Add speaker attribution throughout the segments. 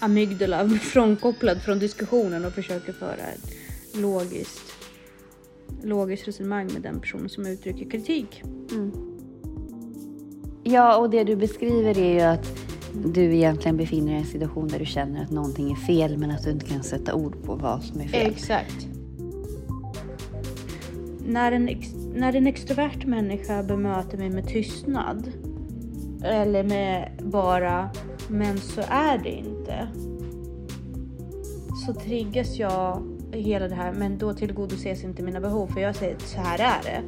Speaker 1: amygdala frånkopplad från diskussionen och försöker föra ett logiskt, logiskt resonemang med den personen som uttrycker kritik.
Speaker 2: Ja, och det du beskriver är ju att du egentligen befinner dig i en situation där du känner att någonting är fel men att du inte kan sätta ord på vad som är fel.
Speaker 1: Exakt. När en, ex, när en extrovert människa bemöter mig med tystnad eller med bara “men så är det inte” så triggas jag i hela det här men då tillgodoses inte mina behov för jag säger så här är det.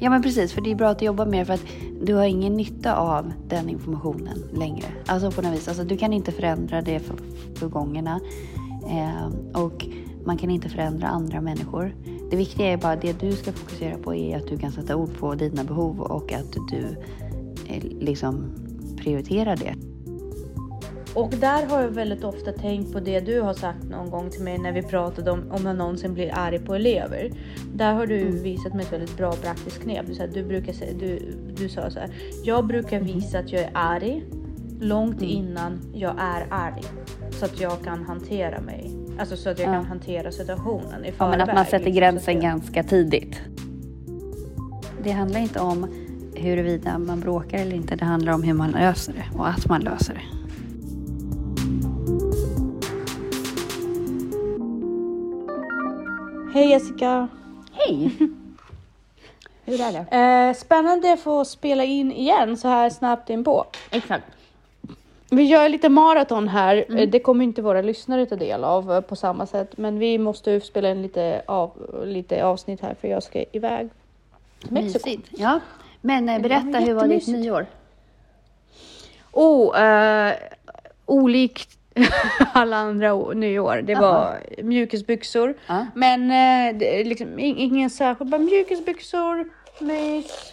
Speaker 2: Ja men precis, för det är bra att jobba med det för att du har ingen nytta av den informationen längre. Alltså på något vis, alltså, du kan inte förändra det för, förgångna eh, och man kan inte förändra andra människor. Det viktiga är bara det du ska fokusera på är att du kan sätta ord på dina behov och att du eh, liksom prioriterar det.
Speaker 1: Och där har jag väldigt ofta tänkt på det du har sagt någon gång till mig när vi pratade om om man någonsin blir arg på elever. Där har du visat mig ett väldigt bra praktiskt knep. Du, sa, du, brukar du, du sa så här. Jag brukar visa att jag är arg långt innan jag är arg. Så att jag kan hantera mig. Alltså så att jag
Speaker 2: Ja.
Speaker 1: kan hantera situationen i
Speaker 2: Ja,
Speaker 1: förväg.
Speaker 2: men att man sätter
Speaker 1: liksom, så
Speaker 2: gränsen
Speaker 1: jag-
Speaker 2: ganska tidigt. Det handlar inte om huruvida man bråkar eller inte. Det handlar om hur man löser det och att man löser det.
Speaker 1: Hej Jessica!
Speaker 2: Hej! Hur är det?
Speaker 1: Eh, spännande att få spela in igen så här snabbt inpå.
Speaker 2: Exakt.
Speaker 1: Vi gör lite maraton här. Eh, Det kommer inte våra lyssnare ta del av eh, på samma sätt, men vi måste ju spela in lite, av, lite avsnitt här för jag ska iväg. Mexiko.
Speaker 2: Mysigt. Ja. Men eh, berätta, hur var ditt nyår?
Speaker 1: Oh, eh, olikt alla andra nyår. Det var mjukisbyxor,
Speaker 2: Ja.
Speaker 1: men eh, det liksom ing- ingen särskild. Bara mjukisbyxor, mys,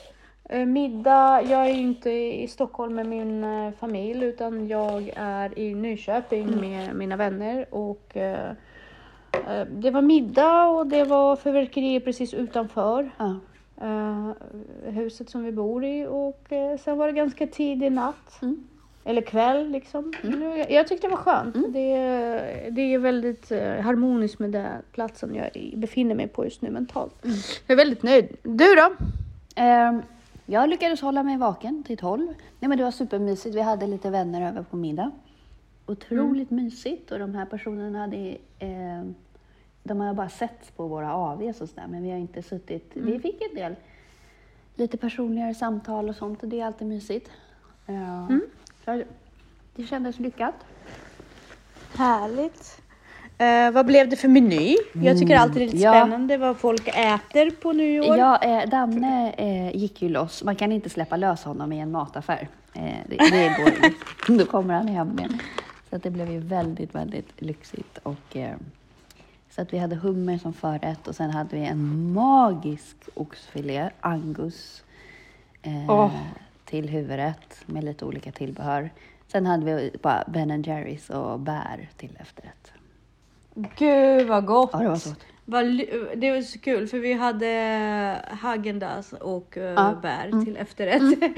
Speaker 1: eh, middag. Jag är ju inte i Stockholm med min eh, familj utan jag är i Nyköping med mina vänner och eh, eh, det var middag och det var fyrverkerier precis utanför eh, huset som vi bor i och sen var det ganska tidig natt.
Speaker 2: Mm.
Speaker 1: Eller kväll liksom. Nu- Jag, jag tyckte det var skönt. Det, det är väldigt eh, harmoniskt med den platsen jag i- befinner mig på just nu mentalt. Jag är väldigt nöjd. Du då?
Speaker 2: Ehm, jag lyckades hålla mig vaken till 12. Nej, men det var supermysigt. Vi hade lite vänner över på middag. Otroligt mysigt och de här personerna hade eh, de har bara sett på våra AVs och sådär, men vi har inte suttit. Vi fick en del lite personligare samtal och sånt och det är alltid mysigt. Ja. Så det kändes lyckat.
Speaker 1: Härligt. Eh, vad blev det för meny? Jag tycker alltid det är lite
Speaker 2: ja.
Speaker 1: spännande vad folk äter på nyår.
Speaker 2: Ja, eh, Danne eh, gick ju loss. Man kan inte släppa lös honom i en mataffär. Eh, det, det går inte. Då kommer han hem med. Så att det blev ju väldigt, väldigt lyxigt. Och, eh, så att vi hade hummer som förrätt och sen hade vi en magisk oxfilé, angus, eh,
Speaker 1: Åh.
Speaker 2: Till huvudrätt med lite olika tillbehör. Sen hade vi bara Ben Jerrys och bär till efterrätt.
Speaker 1: Gud vad gott!
Speaker 2: Ja, det var så gott.
Speaker 1: Det var så kul för vi hade Häagen-Dazs och uh,
Speaker 2: Ja,
Speaker 1: bär till efterrätt.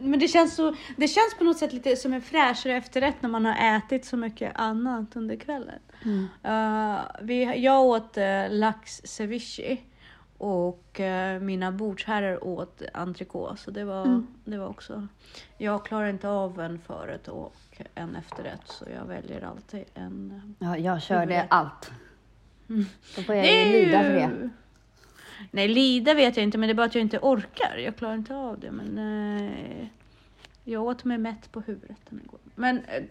Speaker 1: Men det känns, så, det känns på något sätt lite som en fräschare efterrätt när man har ätit så mycket annat under kvällen. Eh, vi, jag åt uh, lax ceviche och eh, mina bordsherrar åt entrecote. Så det var, det var också... Jag klarar inte av en förrätt och en efterrätt så jag väljer alltid en
Speaker 2: Ja, jag körde
Speaker 1: Huvudrätt.
Speaker 2: allt. Då får jag
Speaker 1: Det
Speaker 2: ju lida för det.
Speaker 1: Nej, lida vet jag inte, men det är bara att jag inte orkar. Jag klarar inte av det. Men eh, jag åt mig mätt på huvudrätten igår. Men eh,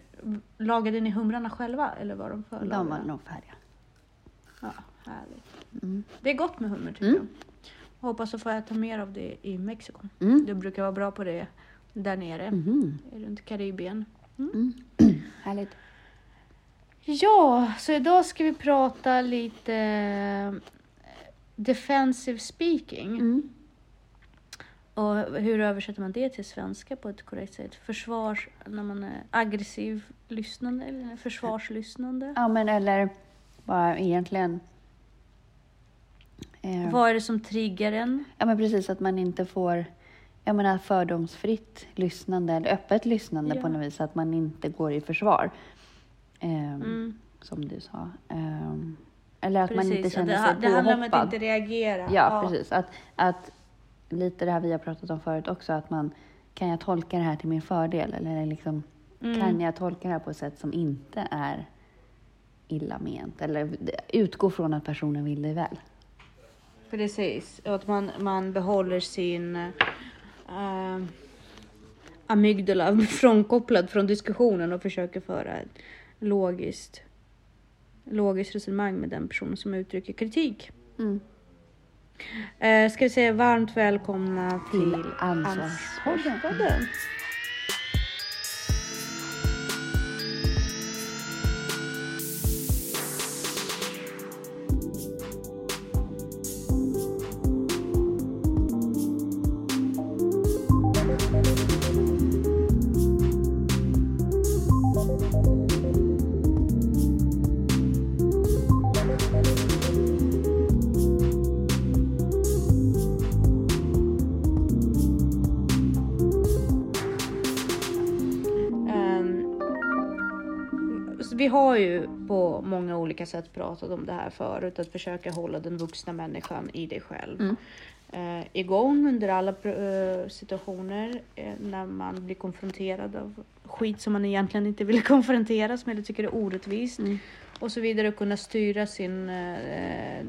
Speaker 1: lagade ni humrarna själva eller var de
Speaker 2: De
Speaker 1: förlagade?
Speaker 2: var nog färdiga.
Speaker 1: Ja, härligt.
Speaker 2: Mm.
Speaker 1: Det är gott med hummer tycker
Speaker 2: Mm.
Speaker 1: jag. Hoppas att få äta mer av det i Mexiko.
Speaker 2: Mm.
Speaker 1: Du brukar vara bra på det där nere,
Speaker 2: Mhm.
Speaker 1: runt Karibien.
Speaker 2: Härligt.
Speaker 1: Ja, så idag ska vi prata lite eh, defensive speaking.
Speaker 2: Mm.
Speaker 1: Och hur översätter man det till svenska på ett korrekt sätt? Försvars... När man är aggressiv lyssnande eller försvarslyssnande?
Speaker 2: Ja, men eller bara egentligen... Eh,
Speaker 1: Vad är det som triggar en?
Speaker 2: ja, men precis att man inte får jag menar fördomsfritt lyssnande eller öppet lyssnande
Speaker 1: Ja.
Speaker 2: på något vis, att man inte går i försvar. Ehm,
Speaker 1: Mm.
Speaker 2: Som du sa. Ehm, eller att man inte
Speaker 1: Precis,
Speaker 2: känner
Speaker 1: det,
Speaker 2: sig
Speaker 1: det handlar om att
Speaker 2: påhoppad.
Speaker 1: inte reagera.
Speaker 2: Ja, precis. Att, att lite det här vi har pratat om förut också, att man kan jag tolka det här till min fördel? Eller liksom,
Speaker 1: Mm.
Speaker 2: kan jag tolka det här på ett sätt som inte är illa ment? Eller utgå från att personen vill dig väl.
Speaker 1: Precis, och att man, man behåller sin äh, amygdala frånkopplad från diskussionen och försöker föra ett logiskt, logiskt resonemang med den personen som uttrycker kritik.
Speaker 2: Mm.
Speaker 1: Eh, ska vi säga varmt välkomna till,
Speaker 2: Till Ansvarspodden.
Speaker 1: Många olika sätt pratat om det här förut, att försöka hålla den vuxna människan i dig själv.
Speaker 2: Mm.
Speaker 1: Eh, igång under alla eh, situationer eh, när man blir konfronterad av skit som man egentligen inte vill konfronteras med eller tycker är orättvist.
Speaker 2: Mm.
Speaker 1: Och så vidare, och kunna styra sin, eh,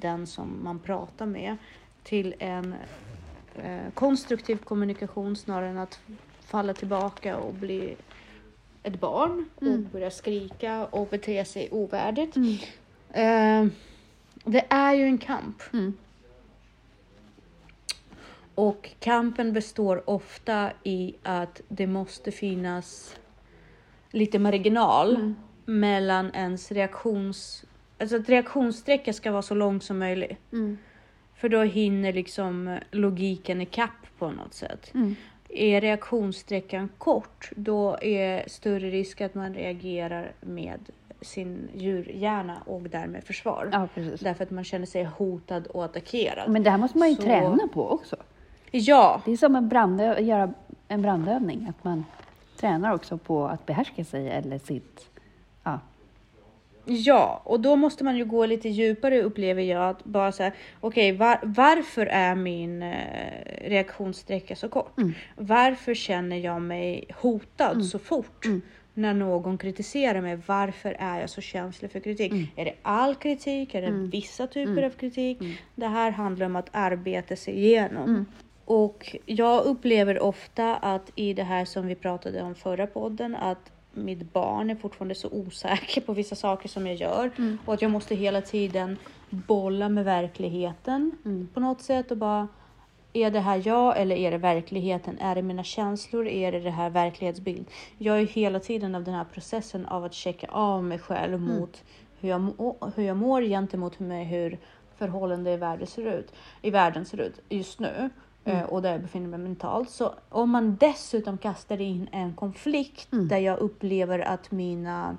Speaker 1: den som man pratar med till en eh, konstruktiv kommunikation snarare än att falla tillbaka och bli ett barn och
Speaker 2: Mm.
Speaker 1: börja skrika och bete sig ovärdigt.
Speaker 2: Mm.
Speaker 1: Eh, det är ju en kamp
Speaker 2: Mm.
Speaker 1: och kampen består ofta i att det måste finnas lite marginal
Speaker 2: Mm.
Speaker 1: mellan ens reaktions... Alltså att reaktionssträcka ska vara så lång som möjligt.
Speaker 2: Mm.
Speaker 1: För då hinner liksom logiken i kapp på något sätt. Är reaktionssträckan kort, då är större risk att man reagerar med sin djurhjärna och därmed försvar.
Speaker 2: Ja, precis.
Speaker 1: Därför att man känner sig hotad och attackerad.
Speaker 2: Men det här måste man ju
Speaker 1: Så-
Speaker 2: träna på också.
Speaker 1: Ja,
Speaker 2: Det är som en brandö- göra en brandövning, att man tränar också på att behärska sig eller sitt... Ja.
Speaker 1: och då måste man ju gå lite djupare upplever jag. Att bara säga, okej, var, varför är min eh, reaktionssträcka så kort?
Speaker 2: Mm.
Speaker 1: Varför känner jag mig hotad så fort?
Speaker 2: Mm.
Speaker 1: När någon kritiserar mig, varför är jag så känslig för kritik?
Speaker 2: Mm.
Speaker 1: Är det all kritik? Är det
Speaker 2: Mm.
Speaker 1: vissa typer
Speaker 2: Mm.
Speaker 1: av kritik?
Speaker 2: Mm.
Speaker 1: Det här handlar om att arbeta sig igenom.
Speaker 2: Mm.
Speaker 1: Och jag upplever ofta att i det här som vi pratade om förra podden, att mitt barn är fortfarande så osäker på vissa saker som jag gör
Speaker 2: Mm.
Speaker 1: och att jag måste hela tiden bolla med verkligheten
Speaker 2: Mm.
Speaker 1: på något sätt och bara är det här jag eller är det verkligheten? Är det mina känslor? Är det det här verklighetsbild? Jag är hela tiden av den här processen av att checka av mig själv
Speaker 2: Mm.
Speaker 1: mot hur jag, hur jag mår gentemot mig, hur förhållande i världen ser ut, i världen ser ut just nu.
Speaker 2: Mm.
Speaker 1: eh, Och där jag befinner mig mentalt. Så om man dessutom kastar in en konflikt
Speaker 2: Mm.
Speaker 1: där jag upplever att mina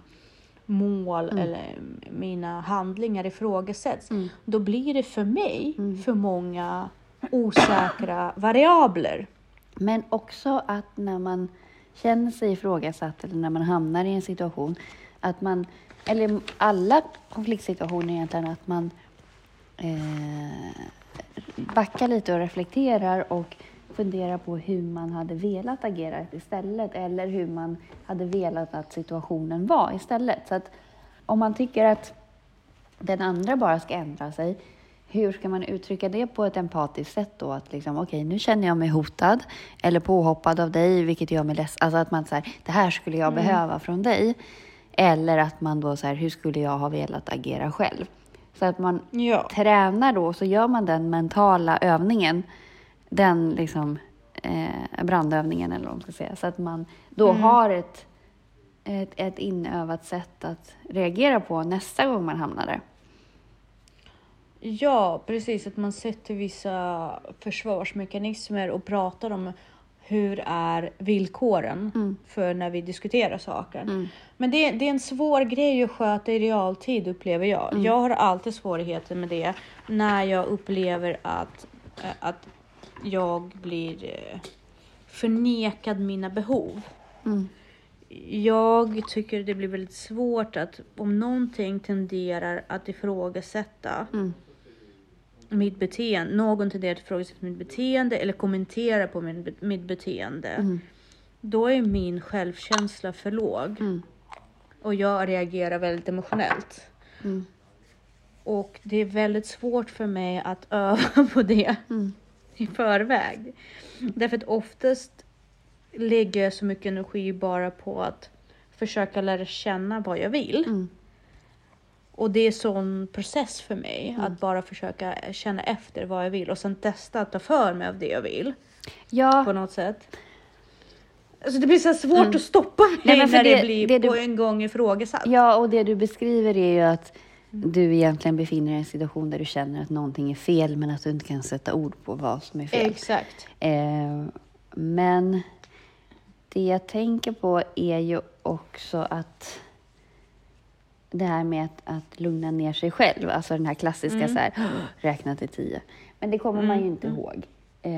Speaker 1: mål
Speaker 2: Mm.
Speaker 1: eller mina handlingar ifrågasätts.
Speaker 2: Mm.
Speaker 1: Då blir det för mig
Speaker 2: Mm.
Speaker 1: för många osäkra variabler.
Speaker 2: Men också att när man känner sig ifrågasatt eller när man hamnar i en situation, att man, eller alla konfliktsituationer egentligen, att man eh, backar lite och reflekterar och funderar på hur man hade velat agera istället eller hur man hade velat att situationen var istället. Så att om man tycker att den andra bara ska ändra sig, hur ska man uttrycka det på ett empatiskt sätt då? Att liksom, okej, nu känner jag mig hotad eller påhoppad av dig, vilket gör mig ledsen. Alltså att man säger, det här skulle jag behöva från dig. Eller att man då säger, hur skulle jag ha velat agera själv? Så att man
Speaker 1: Ja.
Speaker 2: tränar då, så gör man den mentala övningen, den liksom eh, brandövningen eller vad man ska säga, så att man då
Speaker 1: Mm.
Speaker 2: har ett, ett, ett inövat sätt att reagera på nästa gång man hamnar där.
Speaker 1: Ja, precis. Att man sätter vissa försvarsmekanismer och pratar om hur är villkoren
Speaker 2: Mm.
Speaker 1: för när vi diskuterar saker.
Speaker 2: Mm.
Speaker 1: Men det, det är en svår grej att sköta i realtid upplever jag. Jag har alltid svårigheter med det när jag upplever att, eh, att jag blir eh, förnekad mina behov.
Speaker 2: Mm.
Speaker 1: Jag tycker det blir väldigt svårt att om någonting tenderar att ifrågasätta
Speaker 2: Mm.
Speaker 1: Mitt beteende, någon tenderar att ifrågasätta mitt beteende eller kommentera på min, mitt beteende.
Speaker 2: Mm.
Speaker 1: Då är min självkänsla för låg
Speaker 2: Mm.
Speaker 1: och jag reagerar väldigt emotionellt.
Speaker 2: Mm.
Speaker 1: Och det är väldigt svårt för mig att öva på det
Speaker 2: Mm.
Speaker 1: i förväg. Därför att oftast lägger jag så mycket energi bara på att försöka lära känna vad jag vill.
Speaker 2: Mm.
Speaker 1: Och det är sån process för mig, att bara försöka känna efter vad jag vill och sen testa att ta för mig av det jag vill
Speaker 2: Ja,
Speaker 1: på något sätt. Alltså det blir så svårt att stoppa mig
Speaker 2: Mm. Nej,
Speaker 1: när det,
Speaker 2: det-
Speaker 1: blir
Speaker 2: det du-
Speaker 1: på en gång ifrågasatt.
Speaker 2: ja, och det du beskriver är ju att du egentligen befinner dig i en situation där du känner att någonting är fel men att du inte kan sätta ord på vad som är fel.
Speaker 1: Exakt.
Speaker 2: Eh, men det jag tänker på är ju också att det här med att, att lugna ner sig själv, alltså den här klassiska
Speaker 1: Mm.
Speaker 2: så här, räkna till tio. Men det kommer man ju inte ihåg. Eh,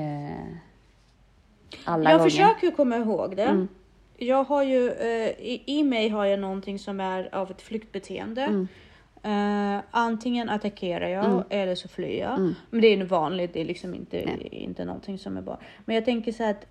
Speaker 2: alla
Speaker 1: jag
Speaker 2: gånger.
Speaker 1: försöker ju komma ihåg det.
Speaker 2: Mm.
Speaker 1: Jag har ju, eh, i, i mig har jag någonting som är av ett flyktbeteende.
Speaker 2: Mm.
Speaker 1: Eh, antingen attackerar jag
Speaker 2: Mm.
Speaker 1: eller så flyr jag.
Speaker 2: Mm.
Speaker 1: Men det är ju vanligt, det är liksom inte,
Speaker 2: Nej.
Speaker 1: inte någonting som är bara. Men jag tänker så här att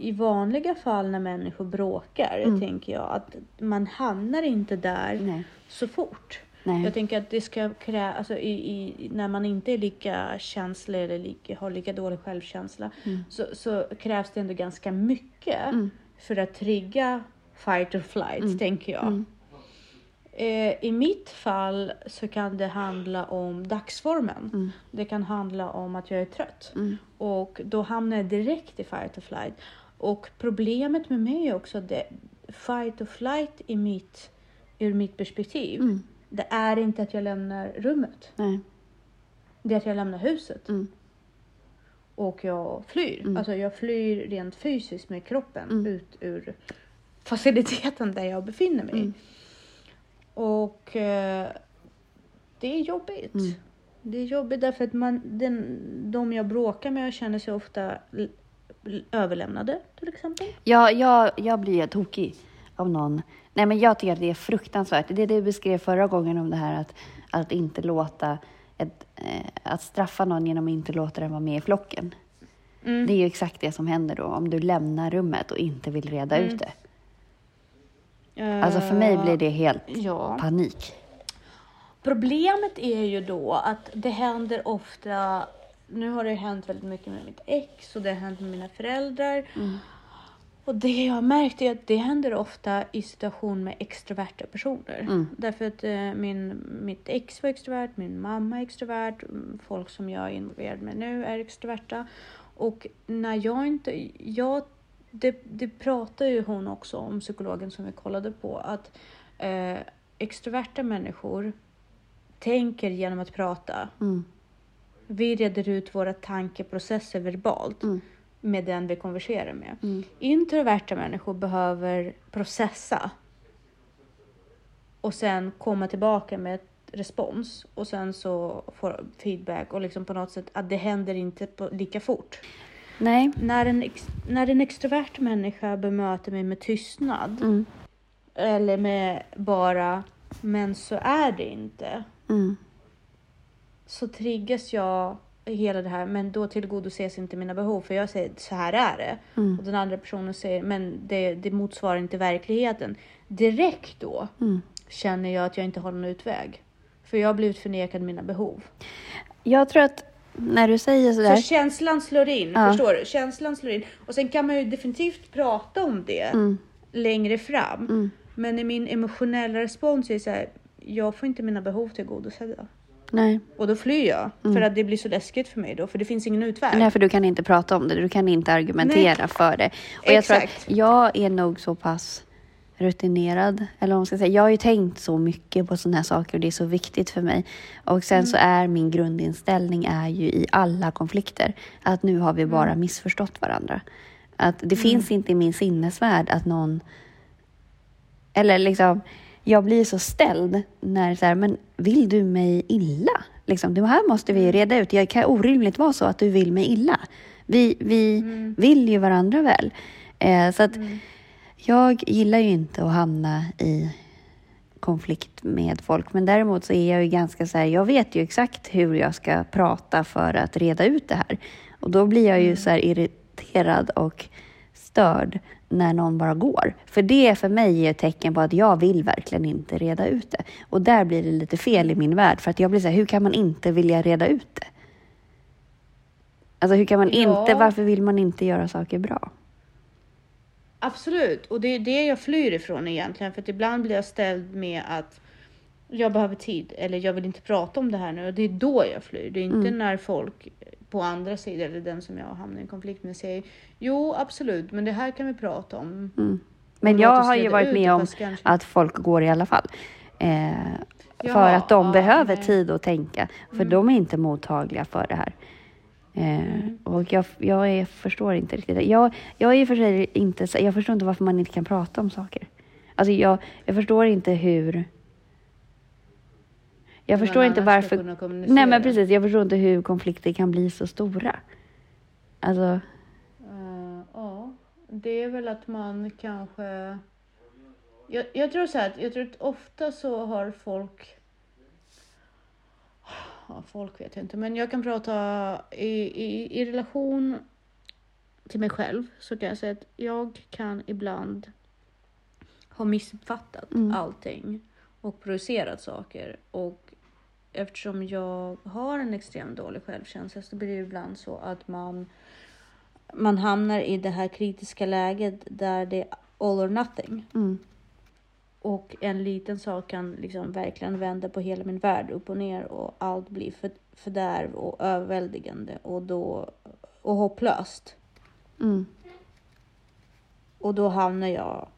Speaker 1: i vanliga fall när människor bråkar,
Speaker 2: Mm.
Speaker 1: tänker jag att man hamnar inte där
Speaker 2: Nej.
Speaker 1: så fort.
Speaker 2: Nej.
Speaker 1: Jag tänker att det ska krävas, alltså i, i, när man inte är lika känslig eller lika, har lika dålig självkänsla
Speaker 2: Mm.
Speaker 1: så, så krävs det ändå ganska mycket
Speaker 2: Mm.
Speaker 1: för att trigga fight or flight,
Speaker 2: Mm.
Speaker 1: tänker jag.
Speaker 2: Mm.
Speaker 1: Eh, I mitt fall så kan det handla om dagsformen.
Speaker 2: Mm.
Speaker 1: Det kan handla om att jag är trött
Speaker 2: Mm.
Speaker 1: och då hamnar jag direkt i fight or flight. Och problemet med mig är också att det, fight or flight i mitt, ur mitt perspektiv,
Speaker 2: Mm.
Speaker 1: det är inte att jag lämnar rummet.
Speaker 2: Nej.
Speaker 1: Det är att jag lämnar huset
Speaker 2: Mm.
Speaker 1: och jag flyr.
Speaker 2: Mm.
Speaker 1: Alltså jag flyr rent fysiskt med kroppen
Speaker 2: Mm.
Speaker 1: ut ur faciliteten där jag befinner mig.
Speaker 2: Mm.
Speaker 1: Och eh, det är jobbigt.
Speaker 2: Mm.
Speaker 1: Det är jobbigt därför att man, den, de jag bråkar med känner sig ofta överlämnade till exempel.
Speaker 2: Ja, jag, jag blir tokig av någon. Nej, men jag tycker att det är fruktansvärt. Det du beskrev förra gången om det här att, att inte låta ett, eh, att straffa någon genom att inte låta den vara med i flocken.
Speaker 1: Mm.
Speaker 2: Det är ju exakt det som händer då om du lämnar rummet och inte vill reda
Speaker 1: Mm.
Speaker 2: ut det. Alltså för mig blir det helt
Speaker 1: Ja.
Speaker 2: panik.
Speaker 1: Problemet är ju då att det händer ofta, nu har det hänt väldigt mycket med mitt ex och det har hänt med mina föräldrar.
Speaker 2: Mm.
Speaker 1: Och det jag har märkt är att det händer ofta i situation med extroverta personer.
Speaker 2: Mm.
Speaker 1: Därför att eh, min, mitt ex var extrovert, min mamma är extrovert, mm, folk som jag är involverad med nu är extroverta. Och när jag inte, jag, det, det pratar ju hon också om, psykologen som vi kollade på, att eh, extroverta människor tänker genom att prata.
Speaker 2: Mm.
Speaker 1: Vi reder ut våra tankeprocesser verbalt
Speaker 2: Mm.
Speaker 1: med den vi konverserar med.
Speaker 2: Mm.
Speaker 1: Introverta människor behöver processa och sen komma tillbaka med ett respons och sen så få feedback och liksom på något sätt att det händer inte på, lika fort.
Speaker 2: Nej.
Speaker 1: När en, ex, när en extrovert människa bemöter mig med tystnad
Speaker 2: Mm.
Speaker 1: eller med bara men så är det inte
Speaker 2: Mm.
Speaker 1: Så triggas jag i hela det här men då tillgodoses inte mina behov för jag säger så här är det.
Speaker 2: Mm.
Speaker 1: Och den andra personen säger men det, det motsvarar inte verkligheten. Direkt då
Speaker 2: Mm.
Speaker 1: känner jag att jag inte har någon utväg. För jag har blivit förnekad mina behov.
Speaker 2: Jag tror att när du säger sådär.
Speaker 1: Så känslan slår in,
Speaker 2: Ja.
Speaker 1: förstår du? Känslan slår in. Och sen kan man ju definitivt prata om det
Speaker 2: Mm.
Speaker 1: längre fram.
Speaker 2: Mm.
Speaker 1: Men i min emotionella respons är så här, jag får inte mina behov tillgodosedda.
Speaker 2: Nej.
Speaker 1: Och då flyr jag.
Speaker 2: Mm.
Speaker 1: För att det blir så läskigt för mig då, för det finns ingen utväg.
Speaker 2: Nej, för du kan inte prata om det. Du kan inte argumentera för det. Och jag tror att
Speaker 1: Exakt.
Speaker 2: jag är nog så pass rutinerad. Eller vad man ska säga. Jag har ju tänkt så mycket på sådana här saker och det är så viktigt för mig. Och sen så är min grundinställning är ju i alla konflikter att nu har vi bara missförstått varandra. Att det finns inte i min sinnesvärld att någon... Eller liksom, jag blir så ställd när så här, men vill du mig illa? Liksom, det här måste vi reda ut. Det kan orimligt vara så att du vill mig illa. Vi, vi vill ju varandra väl. Eh, så att jag gillar ju inte att hamna i konflikt med folk. Men däremot så är jag ju ganska så här, jag vet ju exakt hur jag ska prata för att reda ut det här. Och då blir jag ju så här irriterad och störd när någon bara går. För det för mig är ett tecken på att jag vill verkligen inte reda ut det. Och där blir det lite fel i min värld. För att jag blir så här, hur kan man inte vilja reda ut det? Alltså hur kan man
Speaker 1: Ja.
Speaker 2: inte, varför vill man inte göra saker bra?
Speaker 1: Absolut, och det är det jag flyr ifrån egentligen. För att ibland blir jag ställd med att jag behöver tid eller jag vill inte prata om det här nu. Och det är då jag flyr. Det är inte när folk på andra sidan eller den som jag hamnar i konflikt med säger jo absolut, men det här kan vi prata om.
Speaker 2: Men
Speaker 1: Och
Speaker 2: jag har ju varit med om
Speaker 1: kanske-
Speaker 2: att folk går i alla fall. Eh, för att de
Speaker 1: ja,
Speaker 2: behöver
Speaker 1: nej.
Speaker 2: tid att tänka. För de är inte mottagliga för det här. Eh,
Speaker 1: Mm.
Speaker 2: Och jag, jag är, förstår inte riktigt. det. Jag, jag är för sig inte, jag förstår inte varför man inte kan prata om saker. Alltså jag, jag förstår inte hur... Jag
Speaker 1: Hur
Speaker 2: förstår inte varför... Nej men precis, jag förstår inte hur konflikter kan bli så stora. Alltså,
Speaker 1: Eh, ja, det är väl att man kanske... Jag, jag tror så här, jag tror att ofta så har folk... Ja, folk vet jag inte, men jag kan prata i, i, i relation till mig själv så kan jag säga att jag kan ibland ha missuppfattat
Speaker 2: Mm.
Speaker 1: allting och projicerat saker och eftersom jag har en extremt dålig självkänsla så blir det ibland så att man man hamnar i det här kritiska läget där det är all or nothing.
Speaker 2: mm,
Speaker 1: Och en liten sak kan liksom verkligen vända på hela min värld upp och ner och allt blir för, fördärv och överväldigande och då och hopplöst.
Speaker 2: mm,
Speaker 1: Och då hamnar jag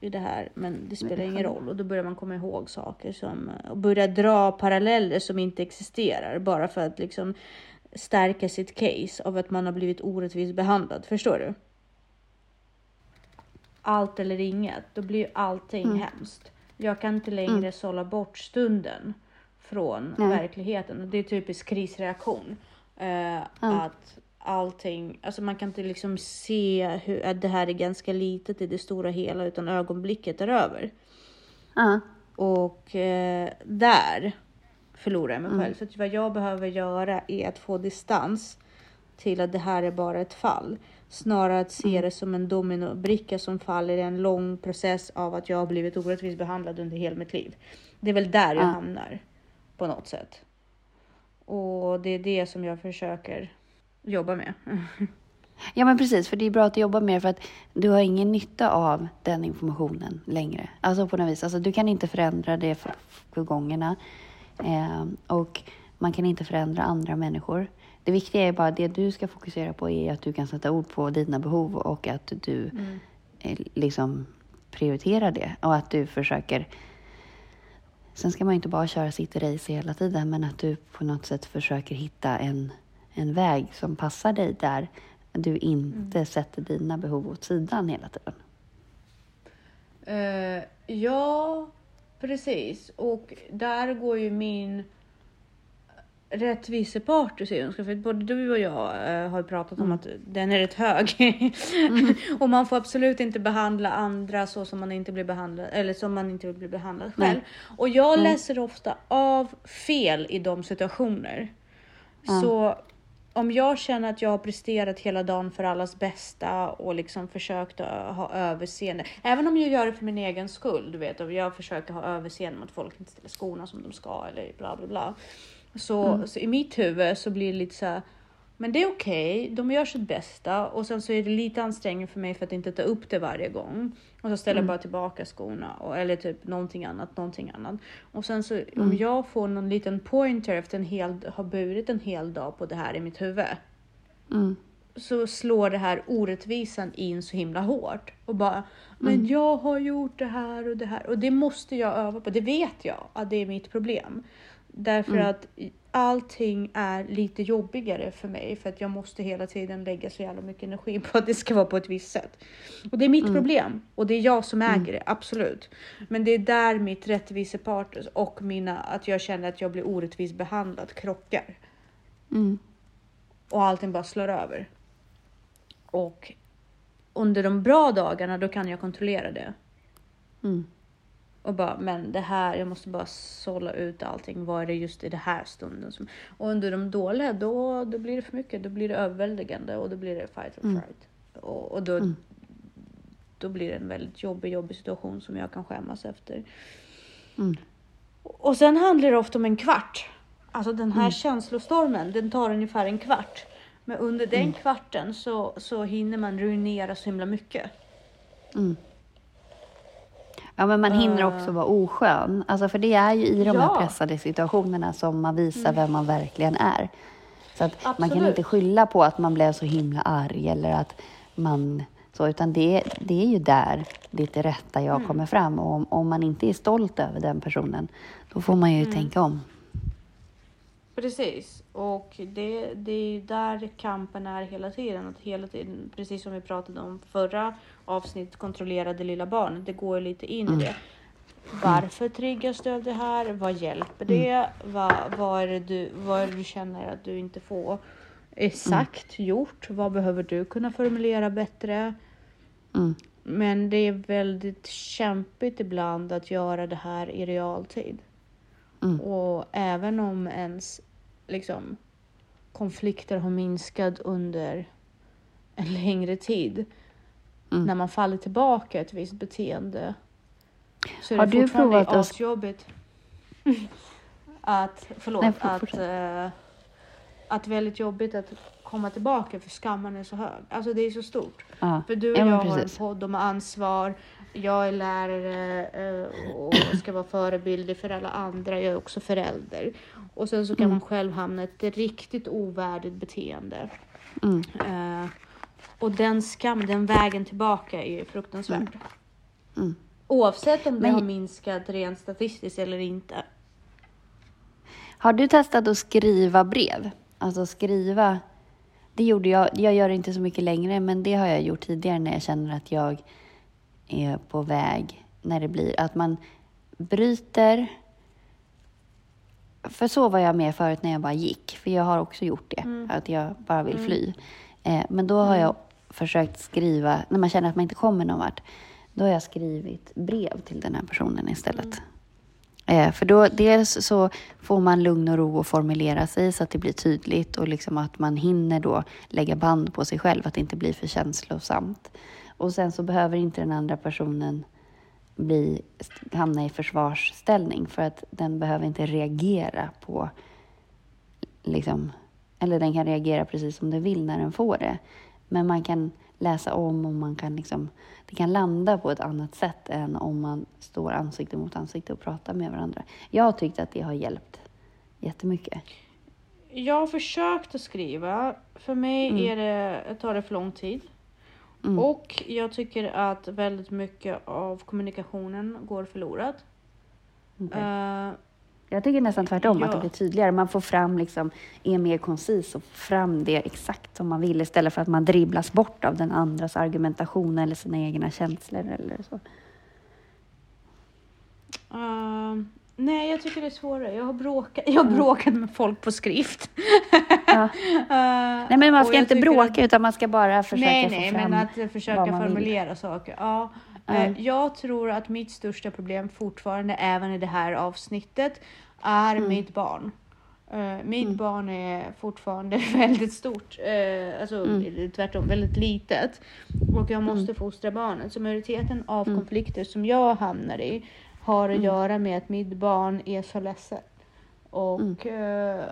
Speaker 1: i det här, men det spelar ingen roll. Och då börjar man komma ihåg saker som och börja dra paralleller som inte existerar bara för att liksom stärka sitt case av att man har blivit orättvist behandlad. Förstår du? Allt eller inget, då blir allting
Speaker 2: Mm.
Speaker 1: hemskt. Jag kan inte längre sålla bort stunden från
Speaker 2: Nej.
Speaker 1: verkligheten och det är typisk krisreaktion. Eh, Att allting, alltså man kan inte liksom se hur att det här är ganska litet i det stora hela utan ögonblicket är över.
Speaker 2: ja,
Speaker 1: Och eh, där förlorar jag mig själv. Så att vad jag behöver göra är att få distans till att det här är bara ett fall. Snarare att se det som en dominobricka som faller i en lång process av att jag har blivit orättvist behandlad under hela mitt liv. Det är väl där jag
Speaker 2: Ja.
Speaker 1: hamnar på något sätt. Och det är det som jag försöker jobba med.
Speaker 2: Ja, men precis. För det är bra att jobba med för att du har ingen nytta av den informationen längre. Alltså på något vis. Alltså, du kan inte förändra det för, förgångna. Eh, och man kan inte förändra andra människor. Det viktiga är bara det du ska fokusera på är att du kan sätta ord på dina behov och att du eh, liksom prioriterar det. Och att du försöker Sen ska man ju inte bara köra sitt race hela tiden, men att du på något sätt försöker hitta en, en väg som passar dig där du inte sätter dina behov åt sidan hela tiden.
Speaker 1: Eh, ja, precis. Och där går ju min rättvisepart i synska. För både du och jag eh, har pratat om att den är rätt hög. och man får absolut inte behandla andra så som man inte blir behandlad eller som man inte vill bli behandlad själv. Och jag läser ofta av fel i de situationer. Så om jag känner att jag har presterat hela dagen för allas bästa och liksom försökt att ha överseende. Även om jag gör det för min egen skull, du vet, och jag försöker ha överseende med att folk inte ställer skorna som de ska eller bla bla bla. Så, så i mitt huvud så blir det lite så här. Men det är okej, de gör sitt bästa och sen så är det lite ansträngande för mig för att inte ta upp det varje gång. Och så ställer jag bara tillbaka skorna och, eller typ någonting annat, någonting annat. Och sen så om jag får någon liten pointer efter en hel, har burit en hel dag på det här i mitt huvud.
Speaker 2: Mm.
Speaker 1: Så slår det här orättvisan in så himla hårt. Och bara, men jag har gjort det här och det här. Och det måste jag öva på. Det vet jag att det är mitt problem. Därför
Speaker 2: Mm.
Speaker 1: att allting är lite jobbigare för mig för att jag måste hela tiden lägga så jävla mycket energi på att det ska vara på ett visst sätt. Och det är mitt
Speaker 2: Mm.
Speaker 1: problem och det är jag som äger det, absolut. Men det är där mitt rättvisepart och mina, att jag känner att jag blir orättvist behandlad krockar.
Speaker 2: Mm.
Speaker 1: och allting bara slår över. Och under de bra dagarna då kan jag kontrollera det.
Speaker 2: Mm.
Speaker 1: Och bara, men det här, jag måste bara sålla ut allting. Vad är det just i det här stunden? Som, och under de dåliga, då, då blir det för mycket. Då blir det överväldigande och då blir det fight or
Speaker 2: Mm.
Speaker 1: flight. Och, och då,
Speaker 2: Mm.
Speaker 1: då blir det en väldigt jobbig, jobbig situation som jag kan skämmas efter.
Speaker 2: Mm.
Speaker 1: Och sen handlar det ofta om en kvart. Alltså den här
Speaker 2: Mm.
Speaker 1: känslostormen, den tar ungefär en kvart. Men under den
Speaker 2: Mm.
Speaker 1: kvarten så, så hinner man ruinera så himla mycket.
Speaker 2: Mm. Ja, men man hinner
Speaker 1: Eh.
Speaker 2: också vara oskön. Alltså, för det är ju i de
Speaker 1: Ja.
Speaker 2: här pressade situationerna som man visar vem man verkligen är. Så att man kan inte skylla på att man blev så himla arg eller att man så, utan det, det är ju där ditt rätta jag kommer fram. Och om, om man inte är stolt över den personen, då får man ju tänka om.
Speaker 1: Precis, och det, det är ju där kampen är hela tiden. Att hela tiden, precis som vi pratade om förra avsnittet, kontrollerade lilla barnet. Det går lite in i det. Varför triggas du av det här? Vad hjälper det? Vad, vad, är det du, vad är det du känner att du inte får är sagt, gjort? Vad behöver du kunna formulera bättre?
Speaker 2: Mm.
Speaker 1: Men det är väldigt kämpigt ibland att göra det här i realtid.
Speaker 2: Mm.
Speaker 1: Och även om ens liksom, konflikter har minskat under en längre tid.
Speaker 2: Mm.
Speaker 1: När man faller tillbaka ett visst beteende. Så är
Speaker 2: Har
Speaker 1: det
Speaker 2: du
Speaker 1: fortfarande
Speaker 2: provat att-
Speaker 1: asjobbigt. att, förlåt,
Speaker 2: Nej,
Speaker 1: att, eh, att väldigt jobbigt att komma tillbaka för skammen är så hög. Alltså det är så stort.
Speaker 2: Ja.
Speaker 1: För du och
Speaker 2: Ja,
Speaker 1: jag har en podd om ansvar. Jag är lärare eh, och ska vara förebild för alla andra. Jag är också förälder. Och sen så kan
Speaker 2: Mm.
Speaker 1: man själv hamna i ett riktigt ovärdigt beteende.
Speaker 2: Mm.
Speaker 1: Eh, och den skam, den vägen tillbaka är ju fruktansvärd.
Speaker 2: Mm.
Speaker 1: Oavsett om det
Speaker 2: Men-
Speaker 1: har minskat rent statistiskt eller inte.
Speaker 2: Har du testat att skriva brev? Alltså skriva... Det gjorde jag. Jag gör det inte så mycket längre, men det har jag gjort tidigare när jag känner att jag är på väg. När det blir att man bryter... För så var jag med förut när jag bara gick, för jag har också gjort det.
Speaker 1: Mm.
Speaker 2: Att jag bara vill fly. Eh, men då har jag försökt skriva, när man känner att man inte kommer någon vart, då har jag skrivit brev till den här personen istället. Eh, för då dels så får man lugn och ro att formulera sig så att det blir tydligt och liksom att man hinner då lägga band på sig själv, att det inte blir för känslosamt. Och sen så behöver inte den andra personen bli, hamna i försvarsställning för att den behöver inte reagera på, liksom, eller den kan reagera precis som den vill när den får det. Men man kan läsa om och man kan liksom, det kan landa på ett annat sätt än om man står ansikte mot ansikte och pratar med varandra. Jag har tyckt att det har hjälpt jättemycket.
Speaker 1: Jag har försökt att skriva. För mig
Speaker 2: Mm.
Speaker 1: är det, tar det för lång tid.
Speaker 2: Mm.
Speaker 1: Och jag tycker att väldigt mycket av kommunikationen går förlorad.
Speaker 2: Okej.
Speaker 1: Eh,
Speaker 2: Jag tycker nästan tvärtom, att
Speaker 1: ja.
Speaker 2: det blir tydligare. Man får fram, liksom, är mer koncis och får fram det exakt som man vill istället för att man dribblas bort av den andras argumentation eller sina egna känslor eller så.
Speaker 1: eh, nej, jag tycker det är svårare. Jag har bråkat, jag har bråkat med folk på skrift.
Speaker 2: Ja.
Speaker 1: Eh,
Speaker 2: Nej, men man ska inte bråka
Speaker 1: att-
Speaker 2: utan man ska bara försöka
Speaker 1: nej,
Speaker 2: få
Speaker 1: nej,
Speaker 2: fram
Speaker 1: men att försöka
Speaker 2: man vill.
Speaker 1: formulera saker. Ja. Eh, Jag tror att mitt största problem fortfarande, även i det här avsnittet, är
Speaker 2: Mm.
Speaker 1: mitt barn. Eh, mitt barn är fortfarande väldigt stort, uh, alltså
Speaker 2: Mm.
Speaker 1: tvärtom väldigt litet. Och jag måste fostra barnet. Så majoriteten av
Speaker 2: Mm.
Speaker 1: konflikter som jag hamnar i har att göra med att mitt barn är så ledsen. Och
Speaker 2: Mm.
Speaker 1: eh,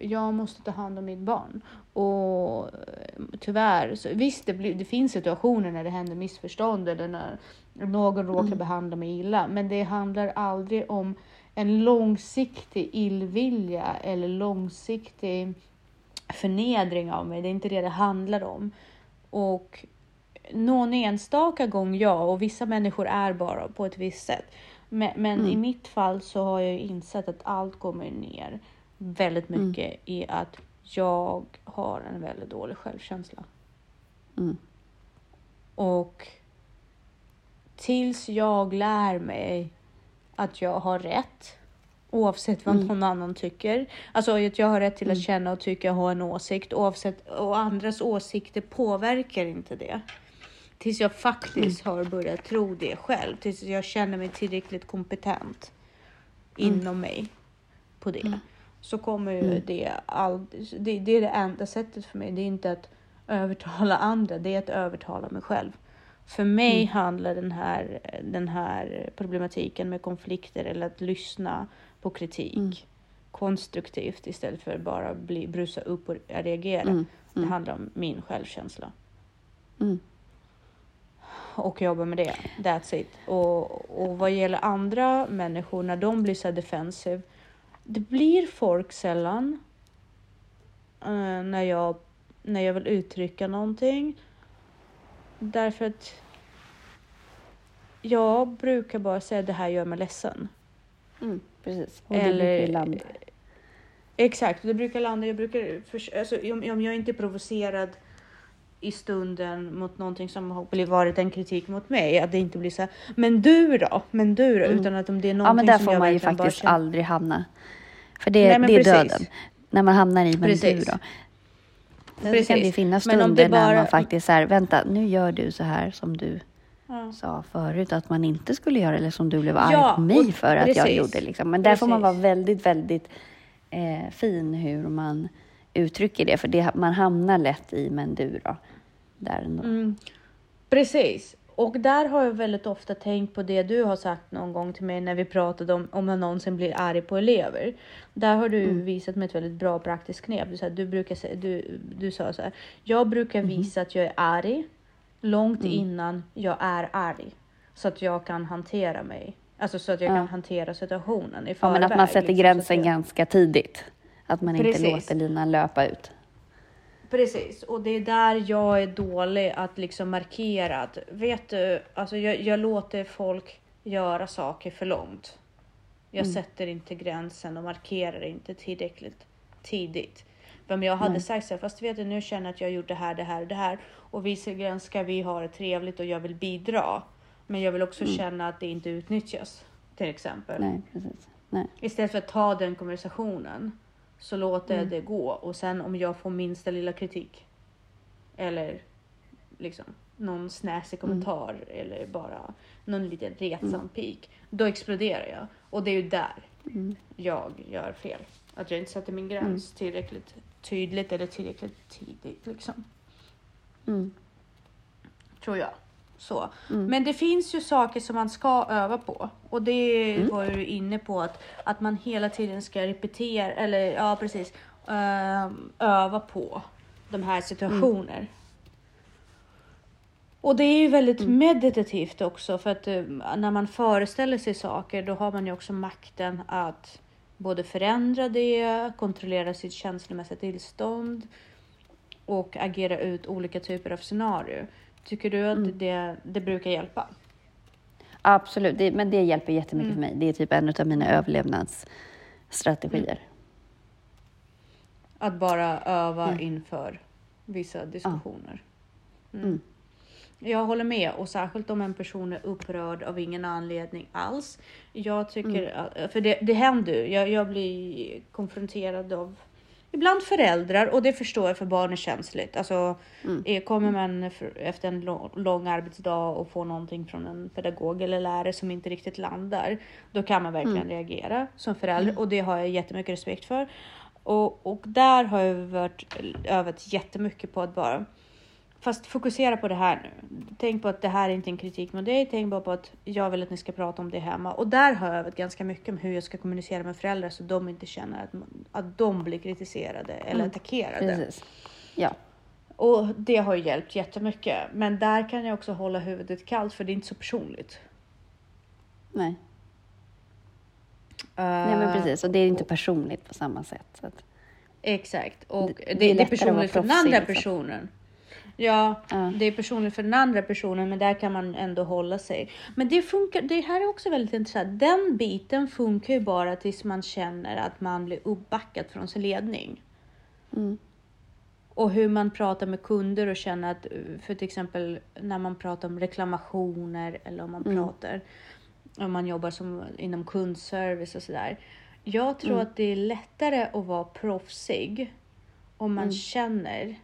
Speaker 1: jag måste ta hand om mitt barn. Och eh, tyvärr, så, visst det, blir, det finns situationer när det händer missförstånd eller när någon råkar
Speaker 2: Mm.
Speaker 1: behandla mig illa. Men det handlar aldrig om en långsiktig illvilja eller långsiktig förnedring av mig. Det är inte det det handlar om. Och någon enstaka gång ja, och vissa människor är bara på ett visst sätt. Men, men
Speaker 2: Mm.
Speaker 1: i mitt fall så har jag insett att allt kommer ner väldigt
Speaker 2: Mm.
Speaker 1: mycket i att jag har en väldigt dålig självkänsla.
Speaker 2: Mm.
Speaker 1: Och tills jag lär mig att jag har rätt, oavsett vad
Speaker 2: Mm.
Speaker 1: någon annan tycker. Alltså att jag har rätt till att känna och tycka och ha en åsikt, oavsett, och andras åsikter påverkar inte det. Tills jag faktiskt
Speaker 2: Mm.
Speaker 1: har börjat tro det själv, tills jag känner mig tillräckligt kompetent
Speaker 2: Mm.
Speaker 1: inom mig på det. Så kommer ju det, all, det, det är det enda sättet för mig. Det är inte att övertala andra, det är att övertala mig själv. För mig
Speaker 2: Mm.
Speaker 1: handlar den här, den här problematiken med konflikter eller att lyssna på kritik
Speaker 2: Mm.
Speaker 1: konstruktivt istället för bara bli, brusa upp och reagera.
Speaker 2: Mm.
Speaker 1: Det
Speaker 2: Mm.
Speaker 1: handlar om min självkänsla
Speaker 2: Mm.
Speaker 1: Och jobba med det. That's it. Och, och vad gäller andra människor när de blir så defensive. Det blir folk sällan eh, när, jag, när jag vill uttrycka någonting. Därför att jag brukar bara säga det här gör mig ledsen.
Speaker 2: Mm. Precis. Och det
Speaker 1: Eller-
Speaker 2: brukar ju landa.
Speaker 1: Exakt, det brukar landa. Jag brukar, alltså, om, om jag inte är provocerad i stunden mot någonting som har varit en kritik mot mig, att det inte blir så här, men du då? Men du då?
Speaker 2: Mm.
Speaker 1: Utan att om det är
Speaker 2: Ja,
Speaker 1: någonting
Speaker 2: men där
Speaker 1: som
Speaker 2: får
Speaker 1: jag
Speaker 2: man ju
Speaker 1: verkligen bara
Speaker 2: faktiskt
Speaker 1: känner-
Speaker 2: aldrig hamna. För det,
Speaker 1: Nej,
Speaker 2: det är
Speaker 1: precis.
Speaker 2: döden. När man hamnar i men du
Speaker 1: Precis.
Speaker 2: då. Sen
Speaker 1: Precis.
Speaker 2: kan det finnas stunder
Speaker 1: bara-
Speaker 2: när man faktiskt är vänta, nu gör du så här som du
Speaker 1: Ja.
Speaker 2: sa förut att man inte skulle göra eller som du blev arg
Speaker 1: Ja,
Speaker 2: på mig för att jag
Speaker 1: precis.
Speaker 2: gjorde. Liksom. Men där får man vara väldigt, väldigt eh, fin hur man uttrycker det. För det, man hamnar lätt i men du då. Där ändå.
Speaker 1: Mm. Precis. Och där har jag väldigt ofta tänkt på det du har sagt någon gång till mig när vi pratade om om man någonsin blir arg på elever. Där har du
Speaker 2: Mm.
Speaker 1: visat mig ett väldigt bra praktiskt knep. Du, sa, du, brukar, du, du sa så här. Jag brukar
Speaker 2: Mhm.
Speaker 1: visa att jag är arg långt
Speaker 2: Mm.
Speaker 1: innan jag är arg. Så att jag kan hantera mig. Alltså så att jag
Speaker 2: Ja.
Speaker 1: kan hantera situationen i
Speaker 2: Ja,
Speaker 1: förväg.
Speaker 2: men att man sätter
Speaker 1: liksom, så
Speaker 2: gränsen
Speaker 1: jag-
Speaker 2: ganska tidigt. Att man inte
Speaker 1: Precis.
Speaker 2: låter linan löpa ut.
Speaker 1: Precis, och det är där jag är dålig att liksom markera att vet du, alltså jag, jag låter folk göra saker för långt. Jag
Speaker 2: Mm.
Speaker 1: sätter inte gränsen och markerar inte tillräckligt tidigt. Om jag hade
Speaker 2: Nej.
Speaker 1: sagt så här, fast vet du nu känner jag att jag har gjort det här, det här och det här och vi ska vi ha det trevligt och jag vill bidra. Men jag vill också känna att det inte utnyttjas till exempel.
Speaker 2: Mm. Nej, precis. Nej.
Speaker 1: Istället för att ta den konversationen så låter
Speaker 2: Mm.
Speaker 1: jag det gå och sen om jag får minsta lilla kritik eller liksom någon snäsig
Speaker 2: Mm.
Speaker 1: kommentar eller bara någon liten retsam pik. Då exploderar jag och det är ju där
Speaker 2: Mm.
Speaker 1: jag gör fel. Att jag inte sätter min gräns tillräckligt tydligt eller tillräckligt tidigt liksom.
Speaker 2: Mm.
Speaker 1: Tror jag. Så.
Speaker 2: Mm.
Speaker 1: Men det finns ju saker som man ska öva på. Och det
Speaker 2: Mm.
Speaker 1: var du inne på att, att man hela tiden ska repetera, eller ja precis, ehm, öva på de här situationer. Och det är ju väldigt
Speaker 2: Mm.
Speaker 1: meditativt också för att eh, när man föreställer sig saker då har man ju också makten att både förändra det, kontrollera sitt känslomässiga tillstånd och agera ut olika typer av scenarier. Tycker du att
Speaker 2: Mm.
Speaker 1: det, det brukar hjälpa?
Speaker 2: Absolut, det, men det hjälper jättemycket
Speaker 1: Mm.
Speaker 2: för mig. Det är typ en av mina överlevnadsstrategier.
Speaker 1: Att bara öva
Speaker 2: Mm.
Speaker 1: inför vissa diskussioner. Mm.
Speaker 2: Mm.
Speaker 1: Jag håller med och särskilt om en person är upprörd av ingen anledning alls. Jag tycker,
Speaker 2: Mm.
Speaker 1: att- för det, det händer ju. Jag, jag blir konfronterad av ibland föräldrar och det förstår jag för barn är känsligt. Alltså,
Speaker 2: Mm.
Speaker 1: eh, kommer man efter en lång, lång arbetsdag och får någonting från en pedagog eller lärare som inte riktigt landar, då kan man verkligen
Speaker 2: Mm.
Speaker 1: reagera som förälder och det har jag jättemycket respekt för. Och, och där har jag varit, övat jättemycket på att bara Fast fokusera på det här nu. Tänk på att det här är inte en kritik mot dig. Tänk bara på att jag vill att ni ska prata om det hemma. Och där har jag övat ganska mycket om hur jag ska kommunicera med föräldrar så de inte känner att, att de blir kritiserade eller
Speaker 2: Mm,
Speaker 1: attackerade.
Speaker 2: Precis. Ja.
Speaker 1: Och det har ju hjälpt jättemycket. Men där kan jag också hålla huvudet kallt för det är inte så personligt.
Speaker 2: Nej. Nej, men precis. Och det är inte personligt på samma sätt. Att,
Speaker 1: Exakt. Och
Speaker 2: Det-
Speaker 1: det,
Speaker 2: det är
Speaker 1: det, är personligt för den andra
Speaker 2: liksom.
Speaker 1: personen. Ja,
Speaker 2: Ja.
Speaker 1: det är personligt för den andra personen, men där kan man ändå hålla sig. Men det funkar. Det här är också väldigt intressant. Den biten funkar ju bara tills man känner att man blir uppbackad från sin ledning.
Speaker 2: Mm.
Speaker 1: Och hur man pratar med kunder och känner att, för till exempel när man pratar om reklamationer eller om man pratar om man jobbar som inom kundservice och sådär. Jag tror att det är lättare att vara proffsig om man känner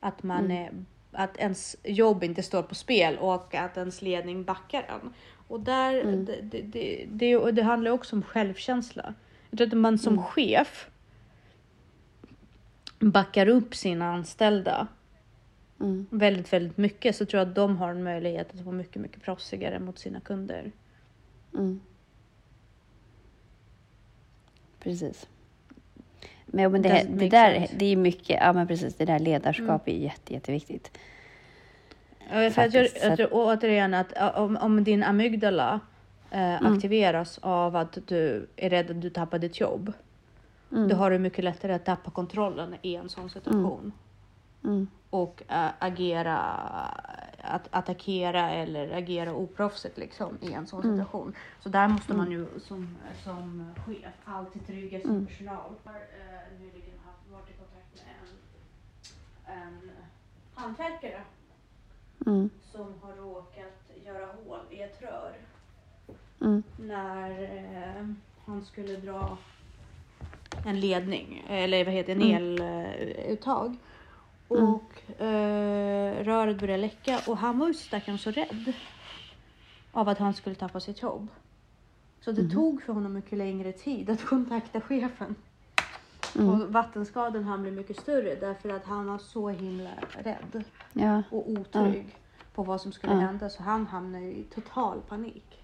Speaker 1: att man är att ens jobb inte står på spel och att ens ledning backar en. Och där, det, det, det, det, och det handlar också om självkänsla. Jag tror att man som chef backar upp sina anställda
Speaker 2: Mm.
Speaker 1: väldigt, väldigt mycket så tror jag att de har en möjlighet att vara mycket, mycket proffsigare mot sina kunder.
Speaker 2: Mm. Precis. Men, men det, det där,
Speaker 1: sense.
Speaker 2: det är mycket, ja men precis, det där ledarskap är jätte, jätteviktigt.
Speaker 1: Ja, För jag,
Speaker 2: så
Speaker 1: jag tror återigen att om, om din amygdala eh, aktiveras av att du är rädd att du tappar ditt jobb.
Speaker 2: Mm.
Speaker 1: Då har du mycket lättare att tappa kontrollen i en sån situation.
Speaker 2: Mm.
Speaker 1: Och äh, agera, att attackera eller agera oproffsigt liksom i en sån
Speaker 2: Mm.
Speaker 1: situation. Så där måste man ju som, som chef alltid trygga sin
Speaker 2: Mm.
Speaker 1: personal. Jag har äh, nyligen haft, varit i kontakt med en, en hantverkare
Speaker 2: Mm.
Speaker 1: som har råkat göra hål i ett rör
Speaker 2: Mm.
Speaker 1: när eh, han skulle dra en ledning, eller vad heter det,
Speaker 2: Mm.
Speaker 1: en eluttag. Och eh, röret började läcka och han var ju stackaren så rädd av att han skulle tappa sitt jobb. Så
Speaker 2: Mm.
Speaker 1: det tog för honom mycket längre tid att kontakta chefen.
Speaker 2: Mm.
Speaker 1: Och vattenskadan han blev mycket större därför att han var så himla rädd
Speaker 2: Ja.
Speaker 1: och otrygg på vad som skulle
Speaker 2: Ja.
Speaker 1: hända så han hamnade i total panik.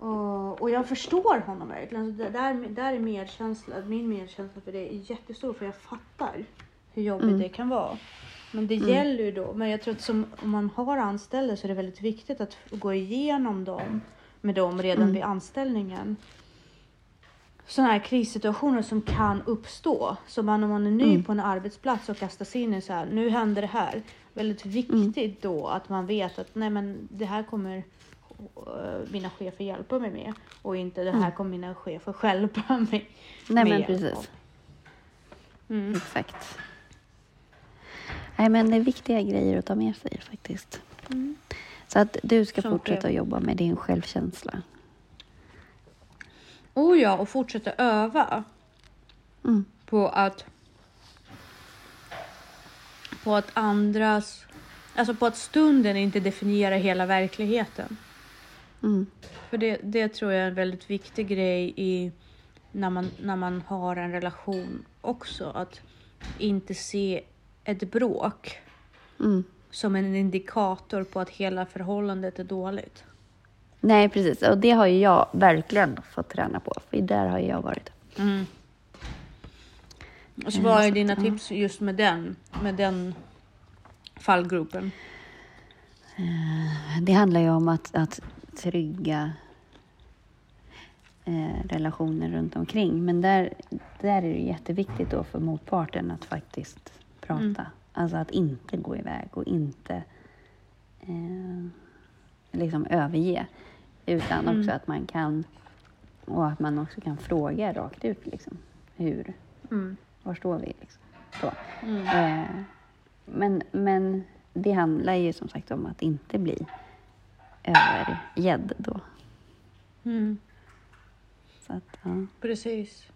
Speaker 1: Och, och jag förstår honom verkligen. Så där, där är medkänsla, min medkänsla för det är jättestor för jag fattar hur jobbigt
Speaker 2: Mm.
Speaker 1: det kan vara. Men det gäller ju då, men jag tror att som, om man har anställda så är det väldigt viktigt att gå igenom dem med dem redan
Speaker 2: Mm.
Speaker 1: vid anställningen. Sådana här krissituationer som kan uppstå. Så man, om man är ny
Speaker 2: Mm.
Speaker 1: på en arbetsplats och kastas in i så här, nu händer det här. Väldigt viktigt då att man vet att nej men det här kommer eh, mina chefer hjälpa mig med och inte det här kommer mina chefer stjälpa mig
Speaker 2: Nej men
Speaker 1: med.
Speaker 2: precis.
Speaker 1: Mm.
Speaker 2: Exakt. Nej men det är viktiga grejer att ta med sig faktiskt.
Speaker 1: Mm.
Speaker 2: Så att du ska
Speaker 1: Som
Speaker 2: fortsätta
Speaker 1: chef.
Speaker 2: jobba med din självkänsla.
Speaker 1: Oh ja, och fortsätta öva
Speaker 2: Mm.
Speaker 1: på att på att andras, alltså på att stunden inte definierar hela verkligheten.
Speaker 2: Mm.
Speaker 1: För det, det tror jag är en väldigt viktig grej i när man, när man har en relation också. Att inte se ett bråk
Speaker 2: Mm.
Speaker 1: som en indikator på att hela förhållandet är dåligt.
Speaker 2: Nej precis, och det har ju jag verkligen fått träna på. För där har jag varit.
Speaker 1: Mm. Och så
Speaker 2: Eh,
Speaker 1: vad är dina tips just med den, med den fallgruppen?
Speaker 2: Det handlar ju om att, att trygga eh, relationer runt omkring. Men där, där är det jätteviktigt då för motparten att faktiskt prata.
Speaker 1: Mm.
Speaker 2: Alltså att inte gå iväg och inte eh, liksom överge. Utan
Speaker 1: Mm.
Speaker 2: också att man kan och att man också kan fråga rakt ut liksom. Hur,
Speaker 1: Mm.
Speaker 2: var står vi? Liksom. Så.
Speaker 1: Mm.
Speaker 2: Eh, men, men det handlar ju som sagt om att inte bli övergedd då.
Speaker 1: Mm.
Speaker 2: Så att, ja.
Speaker 1: Precis.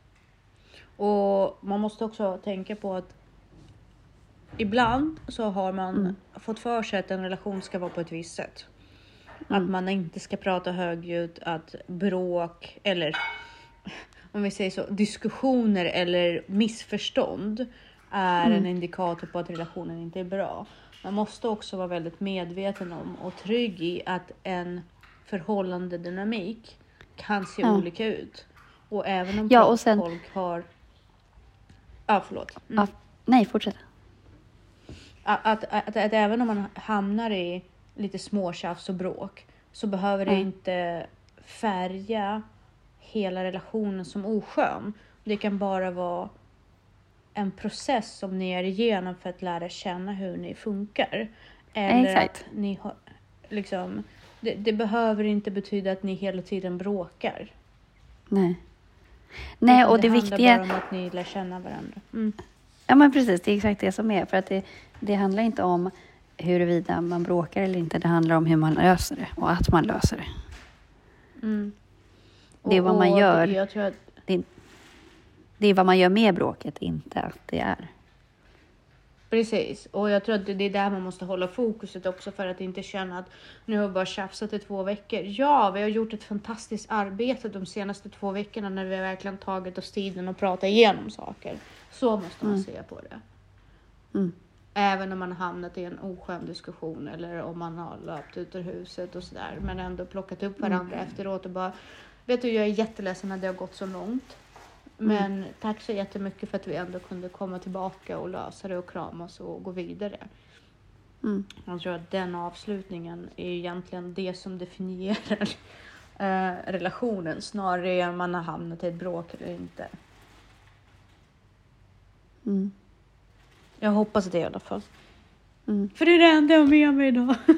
Speaker 1: Och man måste också tänka på att ibland så har man
Speaker 2: Mm.
Speaker 1: fått för sig att en relation ska vara på ett visst sätt.
Speaker 2: Mm.
Speaker 1: Att man inte ska prata högljutt, att bråk eller om vi säger så, diskussioner eller missförstånd är
Speaker 2: Mm.
Speaker 1: en indikator på att relationen inte är bra. Man måste också vara väldigt medveten om och trygg i att en förhållande dynamik kan se
Speaker 2: Ja.
Speaker 1: olika ut. Och även om
Speaker 2: Ja, och sen-
Speaker 1: folk har... Ja, förlåt. Mm.
Speaker 2: Ja, nej, fortsätt.
Speaker 1: Att, att, att, att även om man hamnar i lite småtjafs och bråk så behöver det
Speaker 2: Mm.
Speaker 1: inte färga hela relationen som oskön. Det kan bara vara en process som ni är igenom för att lära känna hur ni funkar. Eller
Speaker 2: Exakt.
Speaker 1: att ni har, liksom, det, det behöver inte betyda att ni hela tiden bråkar.
Speaker 2: Nej. Nej,
Speaker 1: Utan
Speaker 2: och det,
Speaker 1: handlar
Speaker 2: viktiga...
Speaker 1: bara om att ni lär känna varandra. Mm.
Speaker 2: Ja, men precis. Det är exakt det som är. För att det, det handlar inte om huruvida man bråkar eller inte. Det handlar om hur man löser det och att man löser det.
Speaker 1: Mm.
Speaker 2: Det är vad man gör.
Speaker 1: Det, jag tror att,
Speaker 2: Det det är vad man gör med bråket, inte att det är.
Speaker 1: precis, och jag tror att det är där man måste hålla fokuset också för att inte känna att nu har vi bara tjafsat i två veckor. Ja, vi har gjort ett fantastiskt arbete de senaste två veckorna när vi har verkligen tagit oss tiden att prata igenom saker. Så måste man se på det.
Speaker 2: Mm.
Speaker 1: Även om man har hamnat i en oskön diskussion eller om man har löpt ut ur huset och sådär. Men ändå plockat upp varandra efteråt och bara Vet du, jag är jätteledsen att det har gått så långt. Men tack så jättemycket för att vi ändå kunde komma tillbaka och lösa det och kramas och gå vidare.
Speaker 2: Mm.
Speaker 1: Jag tror att den avslutningen är egentligen det som definierar eh, relationen snarare än man har hamnat i ett bråk eller inte.
Speaker 2: Mm.
Speaker 1: Jag hoppas det i alla fall.
Speaker 2: Mm.
Speaker 1: För det är det enda jag har med mig idag.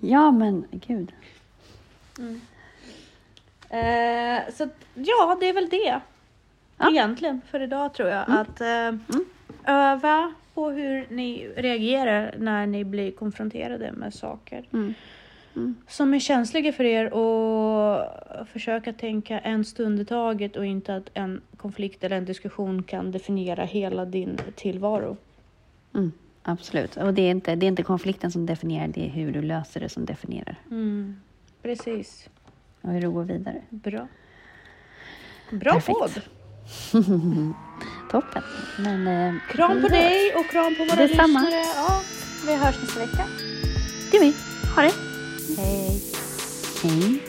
Speaker 2: Ja, men gud.
Speaker 1: Eh, så ja, det är väl det.
Speaker 2: Ja.
Speaker 1: Egentligen för idag tror jag. Att eh, öva på hur ni reagerar när ni blir konfronterade med saker
Speaker 2: Mm.
Speaker 1: som är känsliga för er och försöka tänka en stund i taget och inte att en konflikt eller en diskussion kan definiera hela din tillvaro.
Speaker 2: Mm. Absolut. Och det är, inte, det är inte konflikten som definierar, det är hur du löser det som definierar.
Speaker 1: Mm, precis.
Speaker 2: Och hur du går vidare.
Speaker 1: Bra. Bra
Speaker 2: Perfekt.
Speaker 1: podd.
Speaker 2: Toppen. Men, eh,
Speaker 1: Kram på dig och kram på våra
Speaker 2: Detsamma.
Speaker 1: lyssnare. Ja, vi hörs nästa vecka.
Speaker 2: Det vi. Ha det.
Speaker 1: Hej.
Speaker 2: Hej.